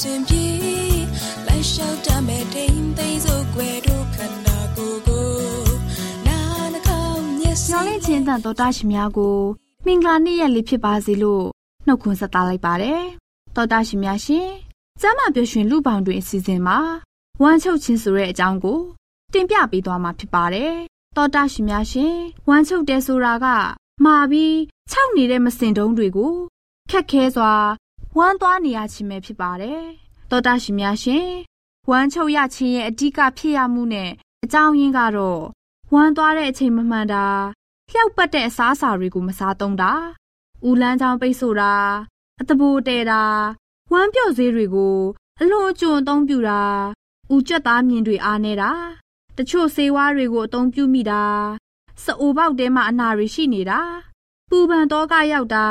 ရှင်ပြေလိုက်လျှောက်တမဲ့တိမ်သိမ်းစို့ွယ်တို့ခန္ဓာကိုယ်ကိုနာနှကောင်းမျက်စိညောင်းလေးချင်းတန်တော်တရှင်များကိုမင်္ဂလာနေ့ရက်လေးဖြစ်ပါစေလို့နှုတ်ခွန်းဆက်သလိုက်ပါတယ်တော်တရှင်များရှင်ကျမ်းမာပျော်ရွှင်လူပေါင်းတွင်အစီအစဉ်မှာဝမ်းချုပ်ခြင်းဆိုတဲ့အကြောင်းကိုတင်ပြပေးသွားမှာဖြစ်ပါတယ်တော်တရှင်များရှင်ဝမ်းချုပ်တယ်ဆိုတာကမှာပြီးခြောက်နေတဲ့မစင်တုံးတွေကိုခက်ခဲစွာ ဝမ်းသွားနေရခြင်းပဲဖြစ်ပါတယ်။သောတာရှင်များရှင်ဝမ်းချုပ်ရခြင်းရဲ့အဓိကဖြစ်ရမှုနဲ့အကြောင်းရင်းကတော့ဝမ်းသွားတဲ့အချိန်မမှန်တာလျှောက်ပတ်တဲ့အစားအစာတွေကိုမစားသုံးတာ၊ဦးလန်းချောင်းပိတ်ဆို့တာအတဘူတဲတာဝမ်းပြော့ဈေးတွေကိုအလွန်အကျွံအသုံးပြုတာဦးကြက်သားမြင်တွေအားနေတာတချို့ဆေးဝါးတွေကိုအသုံးပြုမိတာစအိုပေါက်တဲမှာအနာတွေရှိနေတာပူပန်တော့ကရောက်တာ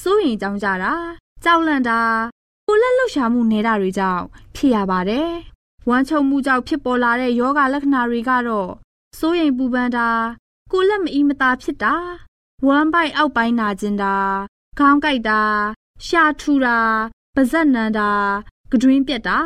စိုးရင်ကြောင်းကြတာ ကြောက်လန့်တာကိုလက်လှုပ်ရှားမှုနေတာတွေကြောင့်ဖြစ်ရပါတယ်။ဝမ်းချုပ်မှုကြောင့်ဖြစ်ပေါ်လာတဲ့ယောဂလက္ခဏာတွေကတော့စိုးရိမ်ပူပန်တာကိုလက်မအီးမသာဖြစ်တာဝမ်းပိုက်အောက်ပိုင်းနာကျင်တာခေါင်းကိုက်တာရှာထူတာပါးစပ်နံတာကတွင်းပြက်တာ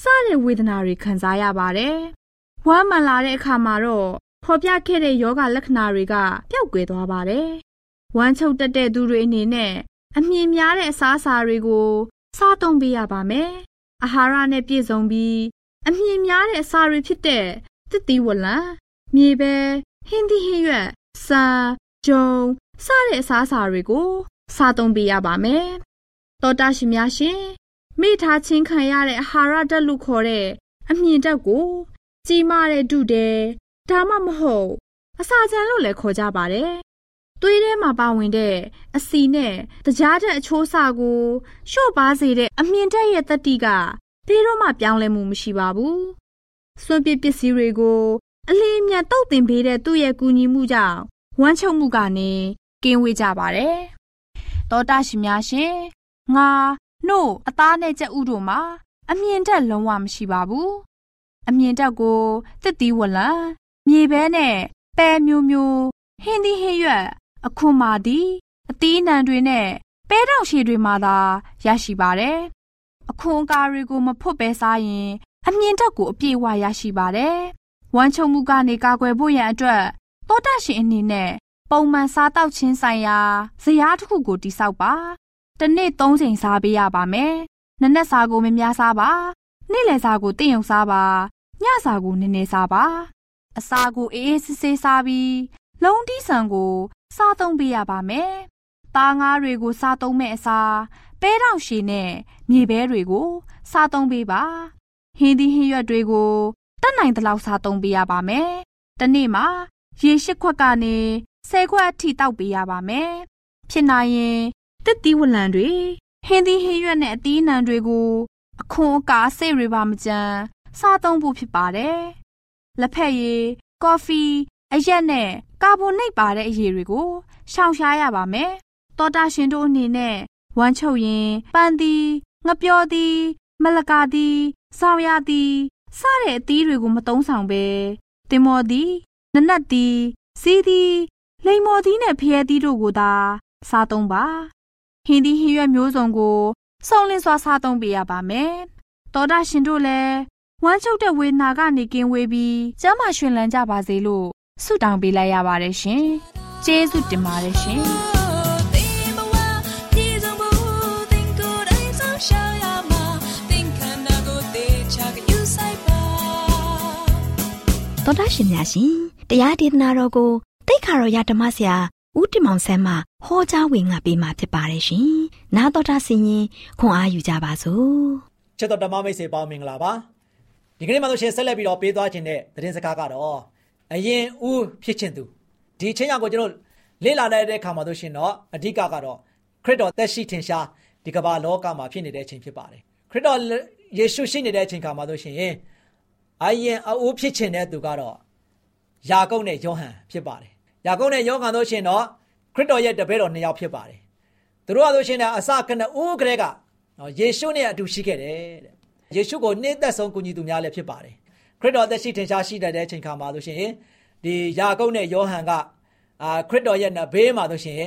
စတဲ့ဝေဒနာတွေခံစားရပါတယ်။ဝမ်းမှန်လာတဲ့အခါမှာတော့ဖော်ပြခဲ့တဲ့ယောဂလက္ခဏာတွေကပျောက်ကွယ်သွားပါတယ်။ဝမ်းချုပ်တက်တဲ့သူတွေအနေနဲ့ အမြင်များတဲ့အစားအစာတွေကိုစားသုံးပေးရပါမယ်။အာဟာရနဲ့ပြည့်စုံပြီးအမြင်များတဲ့အစာတွေဖြစ်တဲ့သစ်သီးဝလံ၊မြေပဲ၊ဟင်းသီးဟင်းရွက်၊ဆန်၊ဂျုံစတဲ့အစားအစာတွေကိုစားသုံးပေးရပါမယ်။တောတာရှင်များရှင်မိထားချင်းခံရတဲ့အာဟာရဓာတ်လို့ခေါ်တဲ့အမြင်ဓာတ်ကိုကြီးမားတဲ့ဒုတဲ့ဒါမှမဟုတ်အစာချမ်းလို့လည်းခေါ်ကြပါတယ် သွေးထဲမှာပါဝင်တဲ့အစီနဲ့တကြားတဲ့အချိုးအစာကိုလျှော့ပါစေတဲ့အမြင်တက်ရဲ့တတိကဘယ်တော့မှပြောင်းလဲမှုမရှိပါဘူး။စွန့်ပစ်ပစ္စည်းတွေကိုအလင်းမြန်တုတ်တင်ပေးတဲ့သူ့ရဲ့ကူညီမှုကြောင့်ဝမ်းချုပ်မှုကနေကင်းဝေးကြပါတယ်။တောတာရှင်များရှင်ငါနှုတ်အသားနဲ့ကြက်ဥတို့မှာအမြင်တက်လုံးဝမရှိပါဘူး။အမြင်တက်ကိုတစ်တီးဝလံမြေပဲနဲ့ပဲမျိုးမျိုးဟင်းသီးဟင်းရွက် အခွန်မာသည်အသီးနှံတွေနဲ့ပဲတောင်ရှည်တွေမှာသာရရှိပါတယ်။အခွန်အကာတွေကိုမဖွတ်ပဲစားရင် အမြင့်တက်ကိုအပြည့်အဝရရှိပါတယ်။ဝမ်းချုံမှုကနေကာကွယ်ဖို့ရန်အတွက်သောတာရှင်အနေနဲ့ပုံမှန်စားတောက်ခြင်းဆိုင်ရာဇရာတစ်ခုကိုတိစောက်ပါ။တစ်နေ့၃ချိန်စားပေးရပါမယ်။နနက်စာကိုမများစားပါ။နေ့လယ်စာကိုတင့်ယုံစားပါ။ညစာကိုနည်းနည်းစားပါ။အစာကိုအေးအေးဆေးဆေးစားပြီးလုံးတီးဆန်ကို စားသုံးပေးရပါမယ်။သားငါးတွေကိုစားသုံးမဲ့အစားပဲတောင်ရှည်နဲ့မြေပဲတွေကို စားသုံးပေးပါဟင်းသီးဟင်းရွက်တွေကိုတတ်နိုင်သလောက်စားသုံးပေးရပါမယ်။တနေ့မှာရေရှစ်ခွက်ကနေဆယ်ခွက်အထိတောက်ပေးရပါမယ်။ဖြစ်နိုင်ရင်တစ်သီးဝလံတွေဟင်းသီးဟင်းရွက်နဲ့အသီးနှံတွေကို အခွန်အကာစိတ်တွေပါမကြမ်းစားသုံးဖို့ဖြစ်ပါတယ်။လက်ဖက်ရည်၊ကော်ဖီ အရက်နဲ့ကာဗွန်နိတ်ပါတဲ့အရည်တွေကိုရှောင်ရှားရပါမယ်။တောတာရှင်တို့အနေနဲ့ဝမ်းချုပ်ရင်ပန်းသည်ငပြောသည်မလကာသည်ဆောင်းရသည်စတဲ့အသီးတွေကိုမတုံးဆောင်ပဲတင်မော်သည်နနတ်သည်စီးသည်လိမ်မော်သည်နဲ့ဖျဲသီးတို့ကိုသာစားသုံးပါဟင်းသီးဟင်းရွက်မျိုးစုံကိုစုံလင်စွာစားသုံးပေးရပါမယ်တောတာရှင်တို့လည်းဝမ်းချုပ်တဲ့ဝေဒနာကနေကင်းဝေးပြီးကျမ်းမာရှင်လန်းကြပါစေလို့ ဆုတောင်းပေးလိုက်ရပါတယ်ရှင်ကျေးဇူးတင်ပါတယ်ရှင်တော်တာရှင်များရှင်တရားဒေသနာတော်ကိုတိတ်ခါတော်ရဓမ္မဆရာဦးတင်မောင်ဆန်းမှဟောကြားဝင်ငါပေးมาဖြစ်ပါတယ်ရှင်။နာတော်တာဆင်ရင်ခွန်အားယူကြပါစို့။ချစ်တော်ဓမ္မမိတ်ဆွေပေါင်းမင်္ဂလာပါ။ဒီကနေ့မှဆိုရှင်ဆက်လက်ပြီးတော့ပေးသွားခြင်းတဲ့သတင်းစကားကတော့ အရင်ဦးဖြစ်ခြင်းသူဒီချင်းရောက်ကိုကျွန်တော်လေ့လာတဲ့အခါမှာဆိုရှင်တော့အဓိကကတော့ခရစ်တော်သက်ရှိထင်ရှားဒီကမ္ဘာလောကမှာဖြစ်နေတဲ့အချိန်ဖြစ်ပါတယ်။ခရစ်တော်ယေရှုရှိနေတဲ့အချိန်ခါမှာဆိုရှင်အရင်အအိုးဖြစ်ခြင်းတဲ့သူကတော့ယာကုပ်နဲ့ယောဟန်ဖြစ်ပါတယ်။ယာကုပ်နဲ့ယောဟန်တို့ရှင်တော့ခရစ်တော်ရဲ့တပည့်တော်နှစ်ယောက်ဖြစ်ပါတယ်။သူတို့ကဆိုရှင်အစကနဦးကလေးကနော်ယေရှုနဲ့အတူရှိခဲ့တယ်တဲ့။ယေရှုကိုနှိမ့်သက်ဆုံးကူညီသူများလည်းဖြစ်ပါတယ်။ ခရစ်တော်သက်ရှိထင်ရှားရှိတဲ့အချိန်ခါမှာဆိုရှင်ဒီယာကုပ်နဲ့ယောဟန်ကအာခရစ်တော်ရဲ့ဘေးမှာဆိုရှင်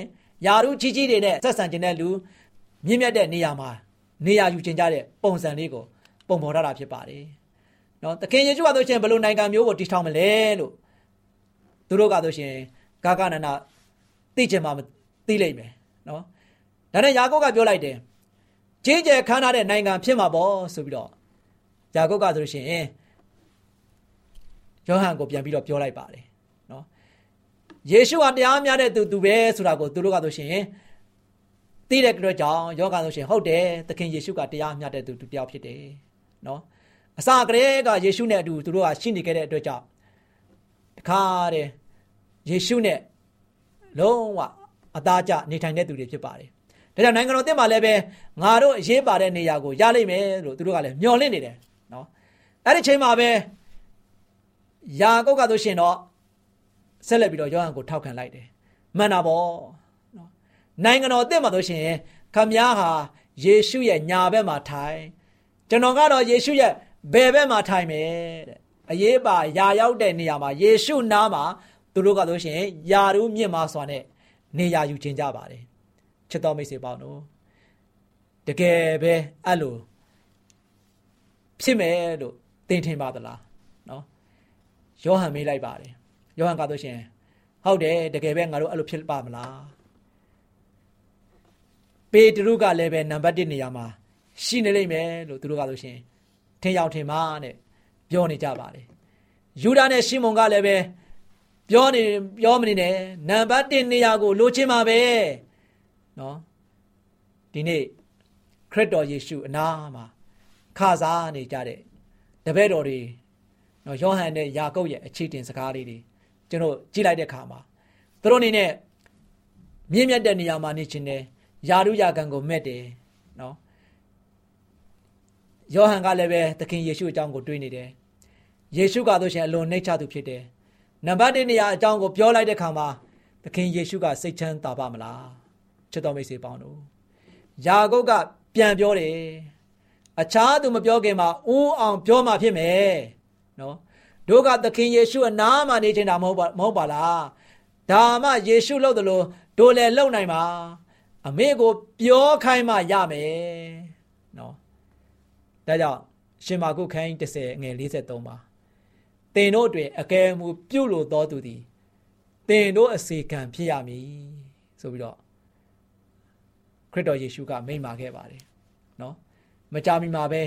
ယာရုကြီးကြီးတွေနဲ့ဆက်ဆံခြင်းတဲ့လူမြင့်မြတ်တဲ့နေရာမှာနေရာယူခြင်းကြတဲ့ပုံစံလေးကိုပုံဖော်ထားတာဖြစ်ပါတယ်။နော်သခင်ယေရှုကဆိုရှင်ဘယ်လိုနိုင်ငံမျိုးကိုတည်ထောင်မလဲလို့သူတို့ကဆိုရှင်ဂဂနနာသိချင်မှမသိလိမ့်မယ်နော်ဒါနဲ့ယာကုပ်ကပြောလိုက်တယ်ကြီးကျယ်ခမ်းနားတဲ့နိုင်ငံဖြစ်မှာပေါ့ဆိုပြီးတော့ယာကုပ်ကဆိုရှင် ယောဟန်ကိုပြန်ပြီးတော့ပြောလိုက်ပါတယ်နော်ယေရှုဟာတရားများတဲ့သူသူပဲဆိုတာကိုသူတို့ကဆိုရှင်သိတဲ့ကြွကြောင့်ယောဂါဆိုရှင်ဟုတ်တယ်သခင်ယေရှုကတရားမျှတဲ့သူသူတယောက်ဖြစ်တယ်နော်အစာကလေးကယေရှုနဲ့အတူသူတို့ကရှိနေခဲ့တဲ့အတွက်ကြောင့်တခါတည်းယေရှုနဲ့လုံးဝအသားကျနေထိုင်တဲ့သူတွေဖြစ်ပါတယ်။ဒါကြောင့်နိုင်ငံတော်အသစ်မှာလည်းပဲငါတို့အရေးပါတဲ့နေရာကိုရလိမ့်မယ်လို့သူတို့ကလည်းမျှော်လင့်နေတယ်နော်။အဲ့ဒီချိန်မှာပဲ ယာကုပ်ကဆိုရှင်တော့ဆက်လက်ပြီးတော့ယောဟန်ကိုထောက်ခံလိုက်တယ်။မှန်တာပေါ့နော်။နိုင်ငံတော်အသစ်မှာဆိုရှင်ခမည်းဟာယေရှုရဲ့ညာဘက်မှာထိုင်ကျွန်တော်ကတော့ယေရှုရဲ့ဘယ်ဘက်မှာထိုင်မယ်တဲ့အရေးပါယာရောက်တဲ့နေရာမှာယေရှုနားမှာသူတို့ကဆိုရှင်ယာရုမြင့်မာစွာနဲ့နေရာယူခြင်းကြပါတယ်ချစ်တော်မိတ်ဆွေပေါင်းတို့တကယ်ပဲအဲ့လိုဖြစ်မယ်လို့သင်ထင်ပါသလားနော် ယောဟန်မေးလိုက်ပါတယ်ယောဟန်ကဆိုရှင်ဟုတ်တယ်တကယ်ပဲငါတို့အဲ့လိုဖြစ်ပါမလားပေတရုကလည်းပဲနံပါတ်1နေရာမှာရှိနေလိမ့်မယ်လို့သူတို့ကဆိုရှင်ထင်ရောက်ထင်မှားတဲ့ပြောနေကြပါတယ်ယူဒာနဲ့ရှီမုန်ကလည်းပဲပြောနေပြောမနေနဲ့နံပါတ်1နေရာကိုလိုချင်ပါပဲနော်ဒီနေ့ခရစ်တော်ယေရှုအနာမှာခါစားနေကြတဲ့တပည့်တော်တွေ နော်ယောဟန်နဲ့ယာကုပ်ရဲ့အခြေတင်စကားလေးတွေကျွန်တော်ကြည့်လိုက်တဲ့အခါမှာသူတို့အနေနဲ့မြင့်မြတ်တဲ့နေရာမှာနေခြင်းနဲ့ယာရုယာကန်ကိုမဲ့တယ်နော်ယောဟန်ကလည်းပဲသခင်ယေရှုအကြောင်းကိုတွေးနေတယ်ယေရှုကဆိုရှင်အလွန်နှိမ့်ချသူဖြစ်တယ်နံပါတ်1နေရာအကြောင်းကိုပြောလိုက်တဲ့ခါမှာသခင်ယေရှုကစိတ်ချမ်းသာပါမလားချစ်တော်မိတ်ဆွေပေါင်းတို့ယာကုပ်ကပြန်ပြောတယ်အခြားသူမပြောခင်မှာဦးအောင်ပြောမှဖြစ်မယ် နော်တို့ကသခင်ယေရှုအနားမှာနေချင်တာမဟုတ်ပါမဟုတ်ပါလားဒါမှယေရှုလုပ်တယ်လို့တို့လည်းလုပ်နိုင်ပါအမေကိုပြောခိုင်းမှရမယ်နော်ဒါကြောင့်ရှင်မာကုခိုင်း30ငယ်43မှာသင်တို့တွင်အကယ်မူပြုလို့တော်သူသည်သင်တို့အစေခံဖြစ်ရမည်ဆိုပြီးတော့ခရစ်တော်ယေရှုကမိန့်မာခဲ့ပါတယ်နော်မကြာမီမှာပဲ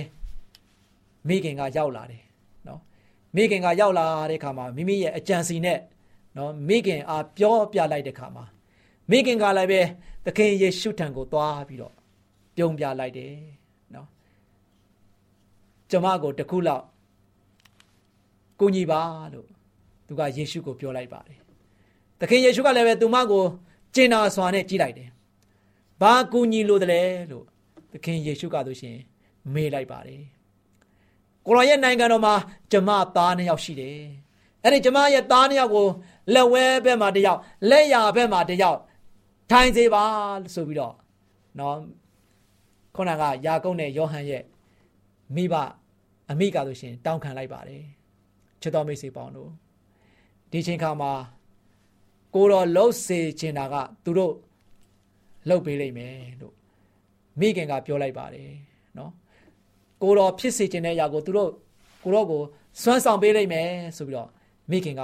မိခင်ကရောက်လာတယ်နော် မိခင်ကရောက်လာတဲ့ခါမှာမိမိရဲ့အကြံစီနဲ့နော်မိခင်အားပြောပြလိုက်တဲ့ခါမှာမိခင်ကလည်းပဲသခင်ယေရှုထံကိုသွားပြီးတော့ပြုံးပြလိုက်တယ်နော်ကျမကိုတခုလောက်ကိုညီပါလို့သူကယေရှုကိုပြောလိုက်ပါတယ်သခင်ယေရှုကလည်းပဲသူမကိုကျင်နာစွာနဲ့ကြည့်လိုက်တယ်ဘာကူညီလို့တလဲလို့သခင်ယေရှုကဆိုရှင်မေးလိုက်ပါတယ် ကိုရောရဲ့နိုင်ငံတော်မှာကျမသားနှစ်ယောက်ရှိတယ်အဲ့ဒီကျမရဲ့သားနှစ်ယောက်ကိုလက်ဝဲဘက်မှာတစ်ယောက်လက်ရဘက်မှာတစ်ယောက်ထိုင်စေပါဆိုပြီးတော့နော်ခုနကယာကုပ်နဲ့ယောဟန်ရဲ့မိဘအမိကဆိုရှင်တောင်းခံလိုက်ပါတယ်ချစ်တော်မိတ်ဆွေပေါင်းတို့ဒီချိန်ခါမှာကိုတော်လှုပ်စေချင်တာကသူတို့လှုပ်ပေးလိမ့်မယ်လို့မိခင်ကပြောလိုက်ပါတယ်နော် ကိုတော်ဖြစ်စေချင်တဲ့အရာကိုသူတို့ကိုတော်ကိုစွမ်းဆောင်ပေးလိမ့်မယ်ဆိုပြီးတော့မိခင်က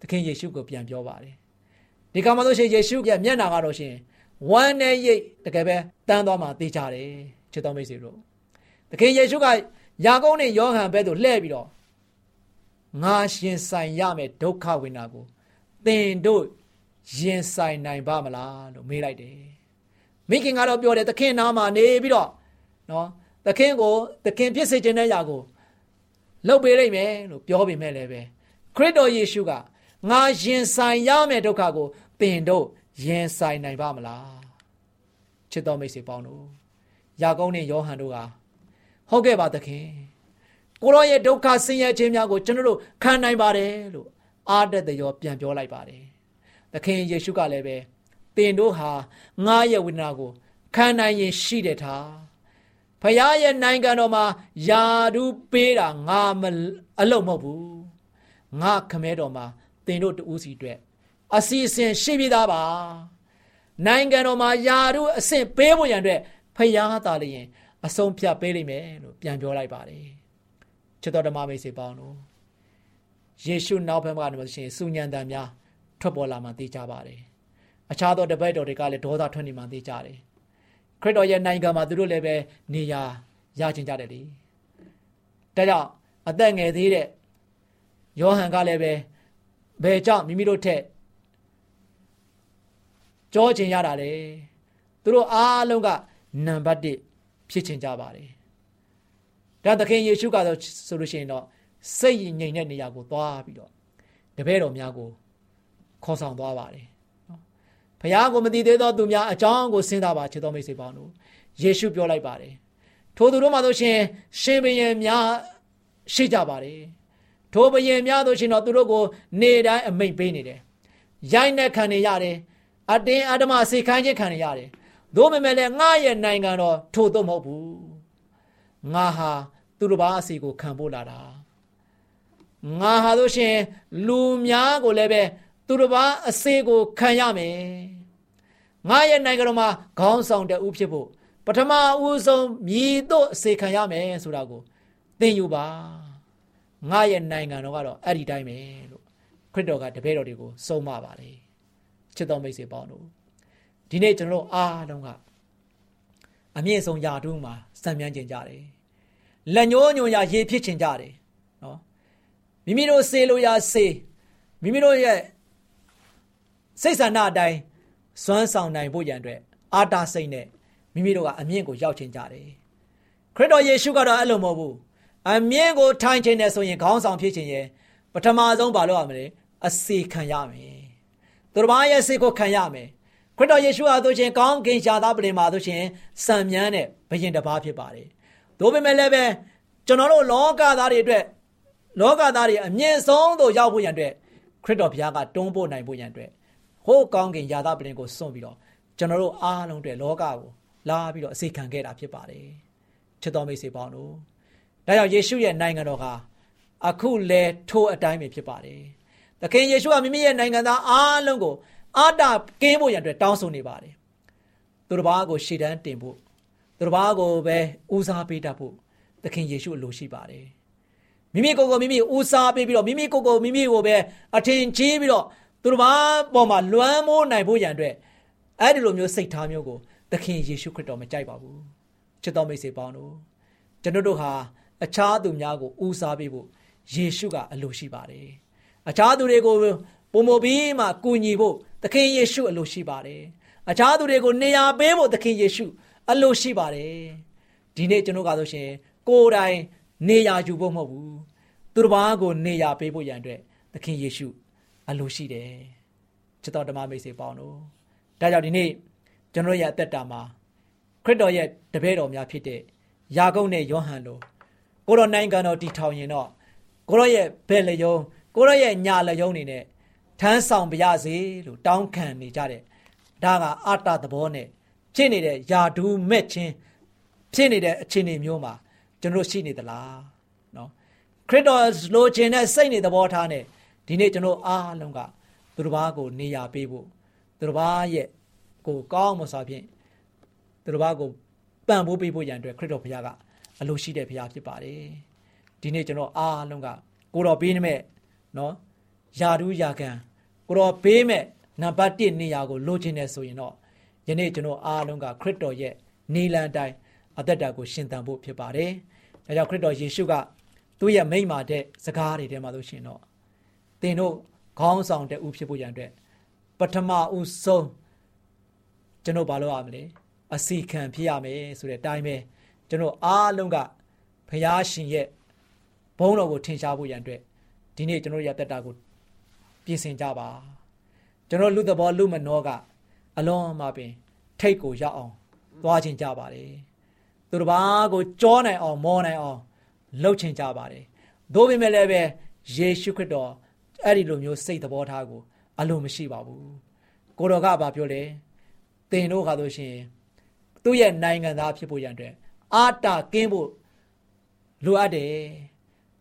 သခင်ယေရှုကိုပြန်ပြောပါတယ်ဒီကမှာဆိုရှင်ယေရှုရဲ့မျက်နာကတော့ရှင်ဝမ်းနဲ့ရိတ်တကယ်ပဲတန်းသွားမှသိကြတယ်ချစ်တော်မိတ်ဆွေတို့သခင်ယေရှုကယာကုပ်နဲ့ယောဟန်ဘက်သို့လှည့်ပြီးတော့ငါရှင်ဆိုင်ရမယ်ဒုက္ခဝိနာကိုသင်တို့ရင်ဆိုင်နိုင်ပါမလားလို့မေးလိုက်တယ်မိခင်ကတော့ပြောတယ်သခင်နားမှာနေပြီးတော့နော် သခင်ကိုသခင်ဖြစ်စေခြင်းတဲ့ຢာကိုလှုပ်ပေးလိုက်မယ်လို့ပြောပေမဲ့လည်းပဲခရစ်တော်ယေရှုကငါရင်ဆိုင်ရမယ်ဒုက္ခကိုသင်တို့ရင်ဆိုင်နိုင်ပါမလားချစ်တော်မိတ်ဆွေပေါင်းတို့ယာကုန်းနဲ့ယောဟန်တို့ကဟုတ်ကဲ့ပါသခင်ကိုရောရဲ့ဒုက္ခဆင်းရဲခြင်းများကိုကျွန်တော်တို့ခံနိုင်ပါတယ်လို့အားတက်တဲ့ရောပြန်ပြောလိုက်ပါတယ်သခင်ယေရှုကလည်းပဲသင်တို့ဟာငါရဲ့ဝိညာဉ်ကိုခံနိုင်ရင်ရှိတယ်ထား ဖခင်ရဲ့နိုင်ငံတော်မှာယာဒူးပေးတာငါမအလုံးမဟုတ်ဘူးငါခမဲတော်မှာသင်တို့တူးစီအတွက်အစီအစဉ်ရှိပြီးသားပါနိုင်ငံတော်မှာယာဒူးအဆင့်ပေးဖို့ရန်အတွက်ဖခင်သားလျင်အဆုံးဖြတ်ပေးလိမ့်မယ်လို့ပြန်ပြောလိုက်ပါတယ်ချစ်တော်ဓမ္မမိတ်ဆွေပေါင်းတို့ယေရှုနောက်ဘက်မှာနေရှင်စုညံတန်များထွက်ပေါ်လာမှသိကြပါတယ်အခြားသောတပည့်တော်တွေကလည်းဒေါသထွက်နေမှသိကြတယ် ခရစ်တော်ရဲ့နိုင်ငံမှာသူတို့လည်းပဲနေရာရချင်ကြတယ်လေဒါကြောင့်အသက်ငယ်သေးတဲ့ယောဟန်ကလည်းပဲဘယ်ကြောင့်မိမိတို့ထက်ကြောချင်ရတာလေသူတို့အားလုံးကနံပါတ်1ဖြစ်ချင်ကြပါတယ်ဒါသခင်ယေရှုကတော့ဆိုလို့ရှိရင်တော့စိတ်ငြိမ်တဲ့နေရာကိုသွားပြီးတော့တပည့်တော်များကိုခေါ်ဆောင်သွားပါတယ် နော်ဖခင်ကိုမသိသေးသောသူများအကြောင်းကိုစဉ်းစားပါချေတော်မိတ်ဆွေပေါင်းတို့ယေရှုပြောလိုက်ပါတယ်ထိုသူတို့မှဆိုရှင်ရှင်ဘုရင်များရှိကြပါတယ်ထိုဘုရင်များဆိုရှင်တော့သူတို့ကိုနေတိုင်းအမိန့်ပေးနေတယ်ရိုက်နှက်ခံနေရတယ်အတင်းအဓမ္မစေခိုင်းခြင်းခံနေရတယ်သို့ပေမဲ့လည်းငါရဲ့နိုင်ငံတော်ထို့တော့မဟုတ်ဘူးငါဟာသူတို့ဘာအစီကိုခံဖို့လာတာငါဟာဆိုရှင်လူများကိုလည်းပဲသူတို့ဘာအစေကိုခံရမယ် ငါရဲ့နိုင်ငံတော်မှာခေါင်းဆောင်တဲ့ဥဖြစ်ဖို့ပထမဦးဆုံးမြည်တော့အစေခံရမယ်ဆိုတာကိုသင်ယူပါငါရဲ့နိုင်ငံတော်ကတော့အဲ့ဒီတိုင်းပဲလို့ခရစ်တော်ကတပည့်တော်တွေကိုဆုံးမပါတယ်ချစ်တော်မိတ်ဆွေပေါင်းတို့ဒီနေ့ကျွန်တော်တို့အားလုံးကအမြင့်ဆုံးယာတုမှာစံမြန်းကျင်ကြတယ်လက်ညှိုးညွန်ရာရေဖြစ်ချင်ကြတယ်နော်မိမိတို့စေလိုရာစေမိမိတို့ရဲ့စိတ်ဆန္ဒအတိုင်း စွမ်းဆောင်နိုင်ဖို့ရန်အတွက်အာတာစိတ်နဲ့မိမိတို့ကအမြင့်ကိုရောက်ချင်ကြတယ်ခရစ်တော်ယေရှုကတော့အဲ့လိုမဟုတ်ဘူးအမြင့်ကိုထိုင်ခြင်းနဲ့ဆိုရင်ခေါင်းဆောင်ဖြစ်ခြင်းရဲ့ပထမဆုံးဘာလို့ရမလဲအစီခံရမယ်သူတော်ဘာရဲ့စိတ်ကိုခံရမယ်ခရစ်တော်ယေရှုဟာဆိုရှင်ကောင်းကင်ရှားသားပလင်မှာဆိုရှင်စံမြန်းတဲ့ဘယင်တစ်ပါးဖြစ်ပါတယ်ဒါပေမဲ့လည်းပဲကျွန်တော်တို့လောကသားတွေအတွက်လောကသားတွေအမြင့်ဆုံးသို့ရောက်ဖို့ရန်အတွက်ခရစ်တော်ဘုရားကတွန်းပို့နိုင်ဖို့ရန်အတွက် ဟိုးကောင်းကင်ယာသပလင်ကိုစွန့်ပြီးတော့ကျွန်တော်တို့အားလုံးအတွက်လောကကိုလာပြီးတော့အစီခံခဲ့တာဖြစ်ပါတယ်ချစ်တော်မိတ်ဆွေပေါင်းတို့ဒါကြောင့်ယေရှုရဲ့နိုင်ငံတော်ဟာအခုလဲထိုးအတိုင်းပဲဖြစ်ပါတယ်သခင်ယေရှုကမိမိရဲ့နိုင်ငံသားအားလုံးကိုအာတာကင်းဖို့ရန်အတွက်တောင်းဆိုနေပါတယ်သူတစ်ပါးကိုရှေ့တန်းတင်ဖို့သူတစ်ပါးကိုပဲဦးစားပေးတတ်ဖို့သသခင်ယေရှုအလိုရှိပါတယ်မိမိကိုယ်ကိုမိမိဦးစားပေးပြီးတော့မိမိကိုယ်ကိုမိမိကိုပဲအထင်ကြီးပြီးတော့ သူတို့ဘာပေါ်မှာလွမ်းမိုးနိုင်ဖို့ရန်အတွက်အဲ့ဒီလိုမျိုးစိတ်ထားမျိုးကိုသခင်ယေရှုခရစ်တော်မကြိုက်ပါဘူးချစ်တော်မိတ်ဆွေပေါင်းတို့ကျွန်တော်တို့ဟာအခြားသူများကိုဦးစားပေးဖို့ယေရှုကအလိုရှိပါတယ်အခြားသူတွေကိုပုံမပြီးမှကူညီဖို့သခင်ယေရှုအလိုရှိပါတယ်အခြားသူတွေကိုနေရာပေးဖို့သခင်ယေရှုအလိုရှိပါတယ်ဒီနေ့ကျွန်တော်ကဆိုရှင်ကိုယ်တိုင်နေရာယူဖို့မဟုတ်ဘူးသူတစ်ပါးကိုနေရာပေးဖို့ရန်အတွက်သခင်ယေရှု အလိုရှိတယ်ချစ်တော်ဓမ္မမိတ်ဆွေပေါင်းတို့ဒါကြောင့်ဒီနေ့ကျွန်တော်ရဲ့အသက်တာမှာခရစ်တော်ရဲ့တပည့်တော်များဖြစ်တဲ့ယာကုပ်နဲ့ယောဟန်တို့ကိုရောနိုင်ငံတော်တည်ထောင်ရင်တော့ကိုရောရဲ့ဘယ်လျုံကိုရောရဲ့ညာလျုံနေနဲ့ထမ်းဆောင်ပါရစေလို့တောင်းခံနေကြတဲ့ဒါကအာတသဘောနဲ့ဖြစ်နေတဲ့ယာဒူးမဲ့ချင်းဖြစ်နေတဲ့အခြေအနေမျိုးမှာကျွန်တော်ရှိနေသလားနော်ခရစ်တော်လိုချင်တဲ့စိတ်နေသဘောထားနဲ့ ဒီနေ့ကျွန်တော်အားလုံးကသူတစ်ပါးကိုနေရာပေးဖို့သူတစ်ပါးရဲ့ကိုကောင်းမစွာဖြင့်သူတစ်ပါးကိုပံ့ပိုးပေးဖို့ရန်အတွက်ခရစ်တော်ဘုရားကအလိုရှိတဲ့ဘုရားဖြစ်ပါတယ်ဒီနေ့ကျွန်တော်အားလုံးကကိုတော်ပေးနေမဲ့နော်ယာဒူးယာခံကိုတော်ပေးမဲ့နံပါတ်1နေရာကိုလိုချင်တယ်ဆိုရင်တော့ယနေ့ကျွန်တော်အားလုံးကခရစ်တော်ရဲ့နေလန်တိုင်းအသက်တာကိုရှင်သန်ဖို့ဖြစ်ပါတယ်။ဒါကြောင့်ခရစ်တော်ယေရှုကသူ့ရဲ့မိန့်မာတဲ့စကားတွေထဲမှာဆိုရှင်တော့ သင်တို့ခေါင်းဆောင်တဲ့ဦးဖြစ်ဖို့ရန်အတွက်ပထမဦးဆုံးကျွန်တော်ဘာလုပ်ရမလဲအစီခံဖြစ်ရမယ်ဆိုတဲ့အတိုင်းပဲကျွန်တော်အားလုံးကဖျားရှင်ရဲ့ဘုန်းတော်ကိုထင်ရှားဖို့ရန်အတွက်ဒီနေ့ကျွန်တော်ရသက်တာကိုပြင်ဆင်ကြပါကျွန်တော်လူသဘောလူမနောကအလွန်မှပင် ထိတ်ကိုရောက်အောင်သွားခြင်းကြပါတယ်သူတစ်ပါးကိုကြောနိုင်အောင်မောနိုင်အောင်လှုပ်ချင်ကြပါတယ်သို့ပေမဲ့လည်းပဲယေရှုခရစ်တော် အဲ့ဒီလိုမျိုးစိတ်သဘောထားကိုအလိုမရှိပါဘူးကိုတော်ကဘာပြောလဲသင်တို့ခါဆိုရှင်သူ့ရဲ့နိုင်ငံသားဖြစ်ဖို့ရန်အတွက်အာတာကင်းဖို့လိုအပ်တယ်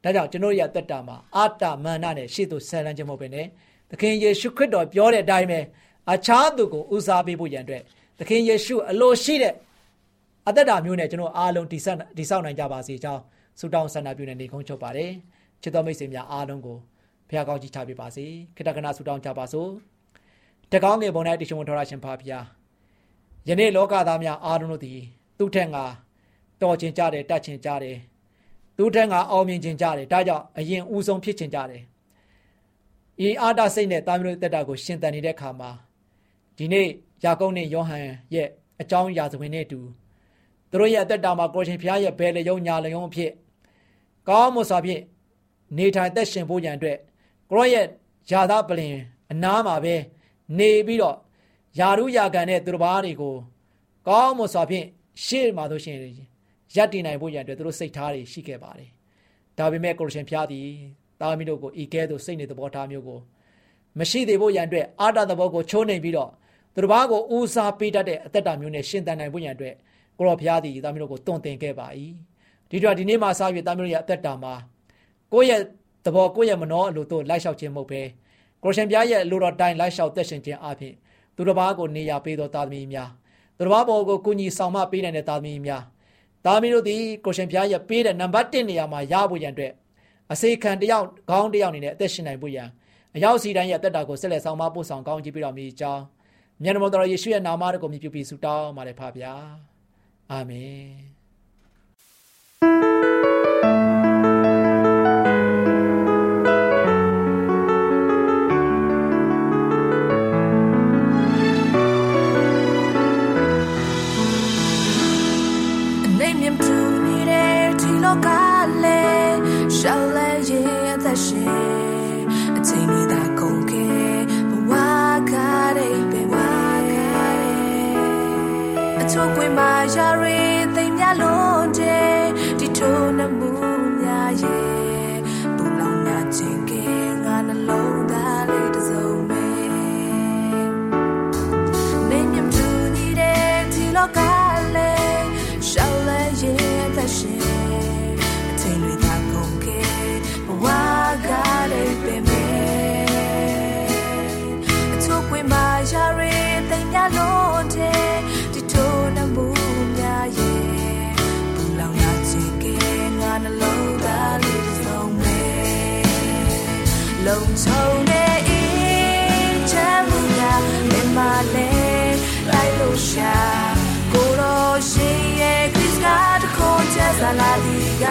ဒါကြောင့်ကျွန်တော်ရဲ့အသက်တာမှာအာတာမာနနဲ့ရှေ့သို့ဆန်လန်းခြင်းမဟုတ်ဘဲနဲ့သခင်ယေရှုခရစ်တော်ပြောတဲ့အတိုင်းပဲအခြားသူကိုဦးစားပေးဖို့ရန်အတွက်သခင်ယေရှုအလိုရှိတဲ့အသက်တာမျိုးနဲ့ကျွန်တော်အားလုံးတည်ဆောက်တည်ဆောက်နိုင်ကြပါစေကြောင်းဆုတောင်းဆန္ဒပြုနေနေကုန်းချုပ်ပါတယ်ချစ်တော်မိတ်ဆွေများအားလုံးကို ဘုရားကောင်းကြီးချပေးပါစေခိတ္တကနာဆုတောင်းကြပါစို့တကောင်းငယ်ပုံ၌တရှင်ဝန်ထောရရှင်ဖာဖျားယနေ့လောကသားများအားလုံးတို့သည်သူ့ထက်ငါတော်ခြင်းကြတယ်တတ်ခြင်းကြတယ်သူ့ထက်ငါအောင်မြင်ခြင်းကြတယ်ဒါကြောင့်အရင်ဦးဆုံးဖြစ်ခြင်းကြတယ်ဤအာတစိတ်နဲ့တာမီးတို့တက်တာကိုရှင်တန်နေတဲ့အခါမှာဒီနေ့ယာကုပ်နဲ့ယောဟန်ရဲ့အကြောင်းအရာသဝင်နဲ့အတူသူတို့ရဲ့အသက်တာမှာကိုရှင်ဖျားရဲ့ဘယ်လေယုံညာလေယုံအဖြစ်ကောင်းမွန်စွာဖြင့်နေထိုင်သက်ရှင်ဖို့ရန်အတွက် ကိုရောရဲ့ယာသပလင်အနားမှာပဲနေပြီးတော့ယာရုယာကန်တဲ့သူတို့ဘာတွေကိုကောင်းမွန်စွာဖြင့်ရှေ့မှာဆိုရှင်ရပ်တည်နိုင်ဖို့ရန်အတွက်သူတို့စိတ်ထားတွေရှိခဲ့ပါတယ်။ဒါပေမဲ့ကိုရှင်ဖျားသည်တာမီတို့ကိုဤကဲသို့စိတ်နေသဘောထားမျိုးကိုမရှိသေးဖို့ရန်အတွက်အာတသဘောကိုချိုးနှိမ်ပြီးတော့သူတို့ဘာကိုဦးစားပေးတတ်တဲ့အသက်တာမျိုးနဲ့ရှင်သန်နိုင်ဖို့ရန်အတွက်ကိုရောဖျားသည်တာမီတို့ကိုတွန့်တင်ခဲ့ပါ၏ဒီတော့ဒီနေ့မှစပြီးတာမီတို့ရဲ့အသက်တာမှာကိုယ့်ရဲ့ သဘောကိုယ့်ရဲ့မနှောအလိုတို့လိုက်လျှောက်ခြင်းမဟုတ်ပဲကိုရှင်ပြားရဲ့လိုတော်တိုင်းလိုက်လျှောက်သက်ရှင်ခြင်းအပြင်သူတစ်ပါးကိုနေရာပေးသောသားသမီးများသူတစ်ပါးပေါ်ကိုကုညီဆောင်မပေးနိုင်တဲ့သားသမီးများသားသမီးတို့သည်ကိုရှင်ပြားရဲ့ပေးတဲ့နံပါတ်1နေရာမှာရဖို့ရန်အတွက်အစေခံတယောက်ခေါင်းတယောက်အနေနဲ့အသက်ရှင်နိုင်ဖို့ရန်အရောက်စီတိုင်းရဲ့အသက်တာကိုဆက်လက်ဆောင်မပို့ဆောင်ကောင်းချီးပြီးတော်မူကြောင်းမြတ်တော်တော်ယေရှုရဲ့နာမတော်ကိုမြည်ပြီးဆုတောင်းပါတယ်ဖပါဗျာအာမင် နှလုံးသားလေးဆုံးမယ်လုံခြုံတဲ့အေးချမ်းမှုကမမလေးလိုက်လို့ရှာကိုရောရှင်ရဲ့ခရစ်ကတခေါ်ချက်စားလာဒီက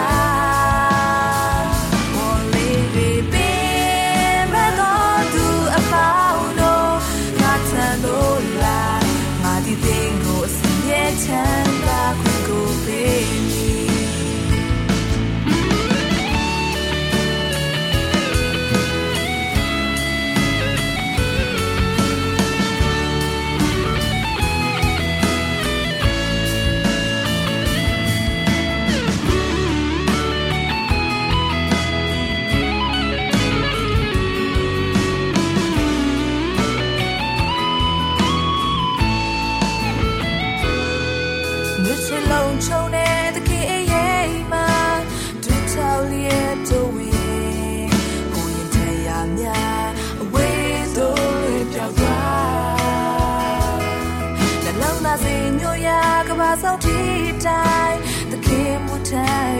တိုင်းသခင်မူထ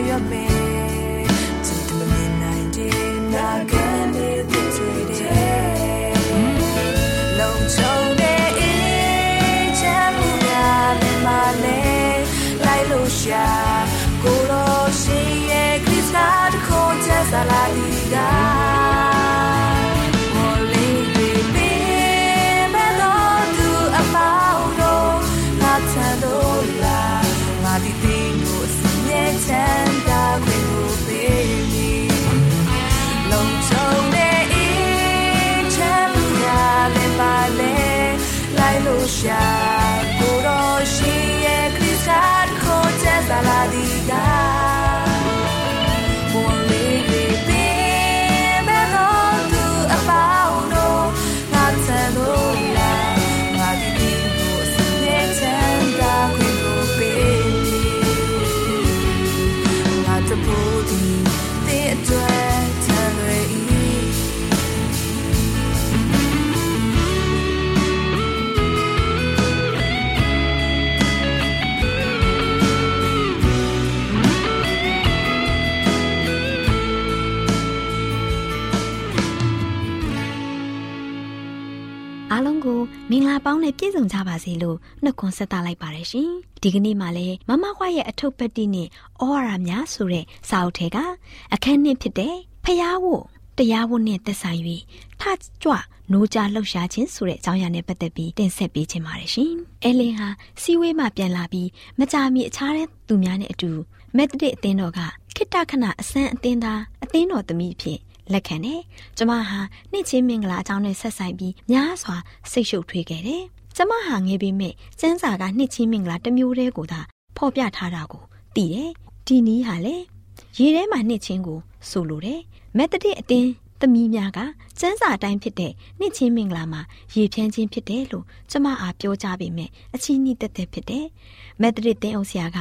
ရမေချစ်မမြင်နိုင်တဲ့နာကနေသိချွေတဲ့လုံချုံတဲ့အေးချမ်းမှုများလည်းမလဲလိုက်လို့ရှာကိုရောရှိရဲ့ခရစ်စတာတခွန်ချက်စားလာဒီက ပေါင်းနဲ့ပြည့်စုံကြပါစေလို့နှုတ်ခွန်းဆက်သလိုက်ပါတယ်ရှင်။ဒီကနေ့မှလည်းမမခွားရဲ့အထုပ်ပတ်တိနဲ့ဩဝါဒများဆိုတဲ့စာအုပ်ထဲကအခန်းနှစ်ဖြစ်တဲ့ဖျားဝတ်တရားဝတ်နဲ့သက်ဆိုင်၍ထကြွနိုးကြလှုပ်ရှားခြင်းဆိုတဲ့အကြောင်းအရာနဲ့ပတ်သက်ပြီးတင်ဆက်ပေးခြင်းပါတယ်ရှင်။အဲလင်ဟာစီဝေးမှပြန်လာပြီးမကြာမီအခြားတဲ့သူများနဲ့အတူမက်သဒစ်အသင်းတော်ကခိတ္တခဏအစမ်းအသင်းသားအသင်းတော်သမီးအဖြစ် လက်ခံတယ်။ကျမဟာနှစ်ချင်းမင်္ဂလာအကြောင်းနဲ့ဆက်ဆိုင်ပြီးများစွာစိတ်ရှုပ်ထွေးခဲ့တယ်။ကျမဟာငယ်ပေမဲ့စန်းစာကနှစ်ချင်းမင်္ဂလာတစ်မျိုးတည်းကိုသာဖော်ပြထားတာကိုသိတယ်။ဒီနီးဟာလေရေထဲမှာနှစ်ချင်းကိုဆိုလိုတယ်။မက်သဒစ်အတင်း သမီးများကစန်းစာတိုင်းဖြစ်တဲ့နှစ်ချင်းမင်္ဂလာမှာရေဖြန်းခြင်းဖြစ်တယ်လို့ကျမအားပြောကြပေမဲ့အချီးနှီးတက်တက်ဖြစ်တယ်။မက်ဒရစ်တင်းအုပ်ဆရာက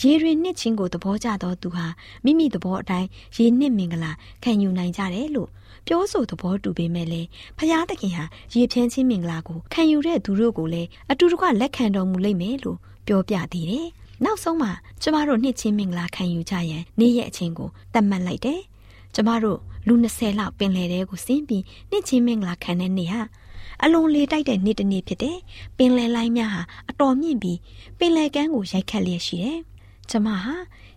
ရေတွင်နှစ်ချင်းကိုသဘောကျသောသူဟာမိမိသဘောအတိုင်းရေနှစ်မင်္ဂလာခံယူနိုင်ကြတယ်လို့ပြောဆိုသဘောတူပေမဲ့လည်းဖျားသခင်ဟာရေဖြန်းခြင်းမင်္ဂလာကိုခံယူတဲ့သူတို့ကိုလည်းအတူတကွလက်ခံတော်မူလိမ့်မယ်လို့ပြောပြသေးတယ်။နောက်ဆုံးမှာကျမတို့နှစ်ချင်းမင်္ဂလာခံယူကြရန်နေ့ရက်အချိန်ကိုသတ်မှတ်လိုက်တယ်။ ကျမတို့လူ20လောက်ပင်လယ်ထဲကိုဆင်းပြီးနှစ်ချင်းမင်္ဂလာခံတဲ့နေ့ဟာအလွန်လေတိုက်တဲ့နေ့တစ်နေ့ဖြစ်တယ်။ပင်လယ်လိုင်းများဟာအတော်မြင့်ပြီးပင်လယ်ကမ်းကိုရိုက်ခတ်လျက်ရှိတယ်။ကျမဟာ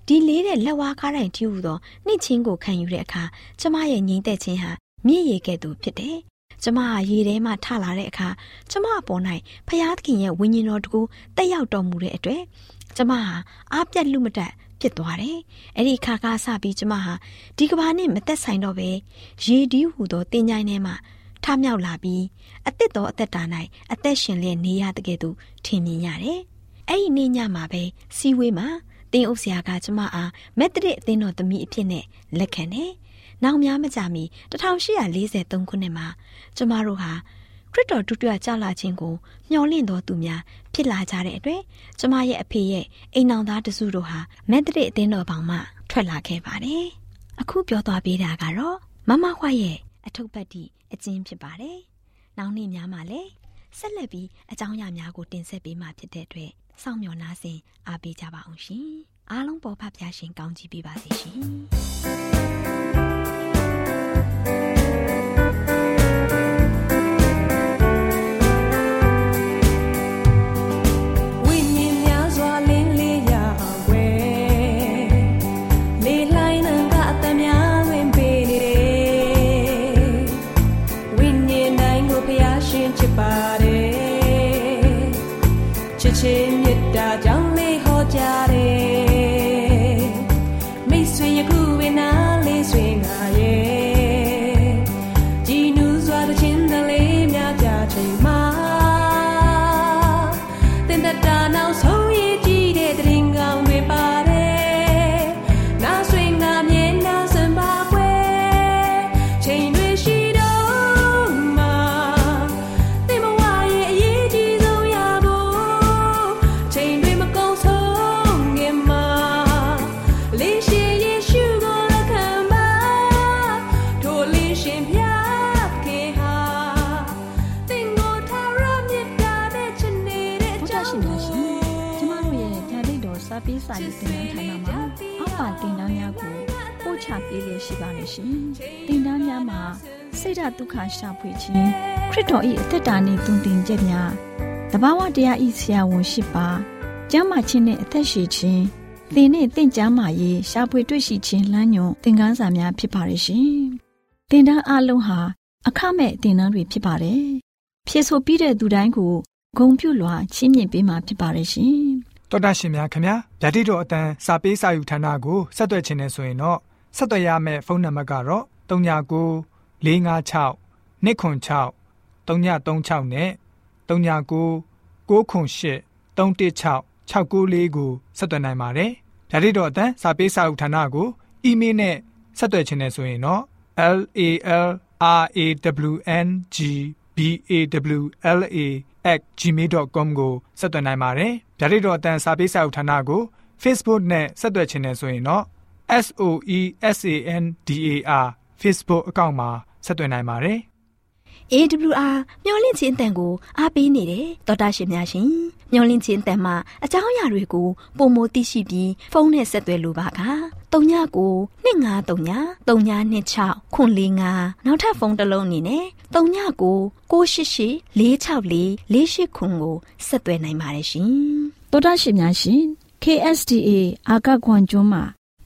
ဒီလေးတဲ့လက်ဝါးကားတိုင်းတီးဟူသောနှစ်ချင်းကိုခံယူတဲ့အခါကျမရဲ့ညီသက်ချင်းဟာမြင့်ရည်ကဲ့သို့ဖြစ်တယ်။ကျမဟာရေထဲမှထလာတဲ့အခါကျမအပေါ်၌ဖျားသခင်ရဲ့ဝိညာဉ်တော်တကူတက်ရောက်တော်မူတဲ့အတွက်ကျမဟာအားပြတ်လူမတက် ဖြစ်သွားတယ်။အဲ့ဒီခါကစပြီးကျမဟာဒီကဘာနဲ့မသက်ဆိုင်တော့ပဲရေဒီးဟူသောတင်ကြိုင်ထဲမှာထမြောက်လာပြီးအသက်တော်အသက်တာ၌အသက်ရှင်လျက်နေရတဲ့ကဲ့သို့ထင်မြင်ရတယ်။အဲ့ဒီနေ့ညမှာပဲစီဝေးမှာတင်းအုပ်ဆရာကကျမအားမက်တရစ်အသင်းတော်သမီးအဖြစ်နဲ့လက်ခံတယ်။နောက်များမကြာမီ1843ခုနှစ်မှာကျမတို့ဟာ ခရစ်တော်ဒုတိယကြာလာခြင်းကိုမျှော်လင့်တော်သူများဖြစ်လာကြတဲ့အတွက်ကျမရဲ့အဖေရဲ့အိမ်နောင်သားတစုတို့ဟာမက်ဒရစ်အသင်းတော်ပေါင်မှထွက်လာခဲ့ပါတယ်။အခုပြောသွားပေးတာကတော့မမခွရဲ့အထုပ်ပတ်တိအကျဉ်းဖြစ်ပါတယ်။နောက်နေ့များမှာလည်းဆက်လက်ပြီးအကြောင်းအရာများကိုတင်ဆက်ပေးမှာဖြစ်တဲ့အတွက်စောင့်မျှော်နှားဆင်အားပေးကြပါအောင်ရှင်။အားလုံးပေါ်ဖဖျားရှင်ကောင်းချီးပေးပါစေရှင်။ ချစ်ချင်းမေတ္တာကြောင့်လေးဟောကြားတယ်မိတ်ဆွေယခုဝေနာလေးဆွေငါရဲ့ ပေးလျက်ရှိပါတယ်ရှင်။တင်ဒားများမှာဆိဒ္ဓတုခရှာဖွေခြင်းခရစ်တော်၏အသက်တာနှင့်တုန်တင်ချက်များတဘာဝတရားဤဆရာဝန်ရှိပါကျမ်းမာခြင်းနှင့်အသက်ရှိခြင်းသင်နှင့်တင့်ကြမာရေးရှာဖွေတွေ့ရှိခြင်းလမ်းညွန်သင်ခန်းစာများဖြစ်ပါရဲ့ရှင်။တင်ဒားအလုံးဟာအခမဲ့တင်ဒားတွေဖြစ်ပါတယ်။ဖြစ်ဆိုပြီးတဲ့သူတိုင်းကိုဂုံပြုလွှာချင်းမြင့်ပေးမှာဖြစ်ပါရဲ့ရှင်။တော်တာရှင်များခင်ဗျာဗျာတိတော်အတန်းစာပေးစာယူဌာနကိုဆက်သွယ်ခြင်းနဲ့ဆိုရင်တော့ ဆက်သွယ်ရမယ့်ဖုန်းနံပါတ်ကတော့39 656 296 336နဲ့39 698 316 694ကိုဆက်သွင်းနိုင်ပါတယ်။ဒါ့အပြင်အတန်းစာပေးစာဥထာဏာကိုအီးမေးလ်နဲ့ဆက်သွယ်ခြင်းနဲ့ဆိုရင်တော့ l a l r a w n g b a w l a @gmail.com ကိုဆက်သွင်းနိုင်ပါတယ်။ဒါ့အပြင်အတန်းစာပေးစာဥထာဏာကို Facebook နဲ့ဆက်သွယ်ခြင်းနဲ့ဆိုရင်တော့ S O E S A N D A R Facebook အကောင့်မှာဆက်သွင်းနိုင်ပါတယ်။ AWR မျော်လင့်ခြင်းတန်ကိုအားပေးနေတယ်တော်တာရှင်များရှင်မျော်လင့်ခြင်းတန်မှာအကြောင်းအရာတွေကိုပုံမသိရှိပြီးဖုန်းနဲ့ဆက်သွယ်လိုပါက39 2939 3926ခွန်45နောက်ထပ်ဖုန်းတစ်လုံးအနေနဲ့39 688 464 48ခွန်ကိုဆက်သွယ်နိုင်ပါတယ်ရှင်တော်တာရှင်များရှင် KSTA အာကခွန်ကျွန်းမှာ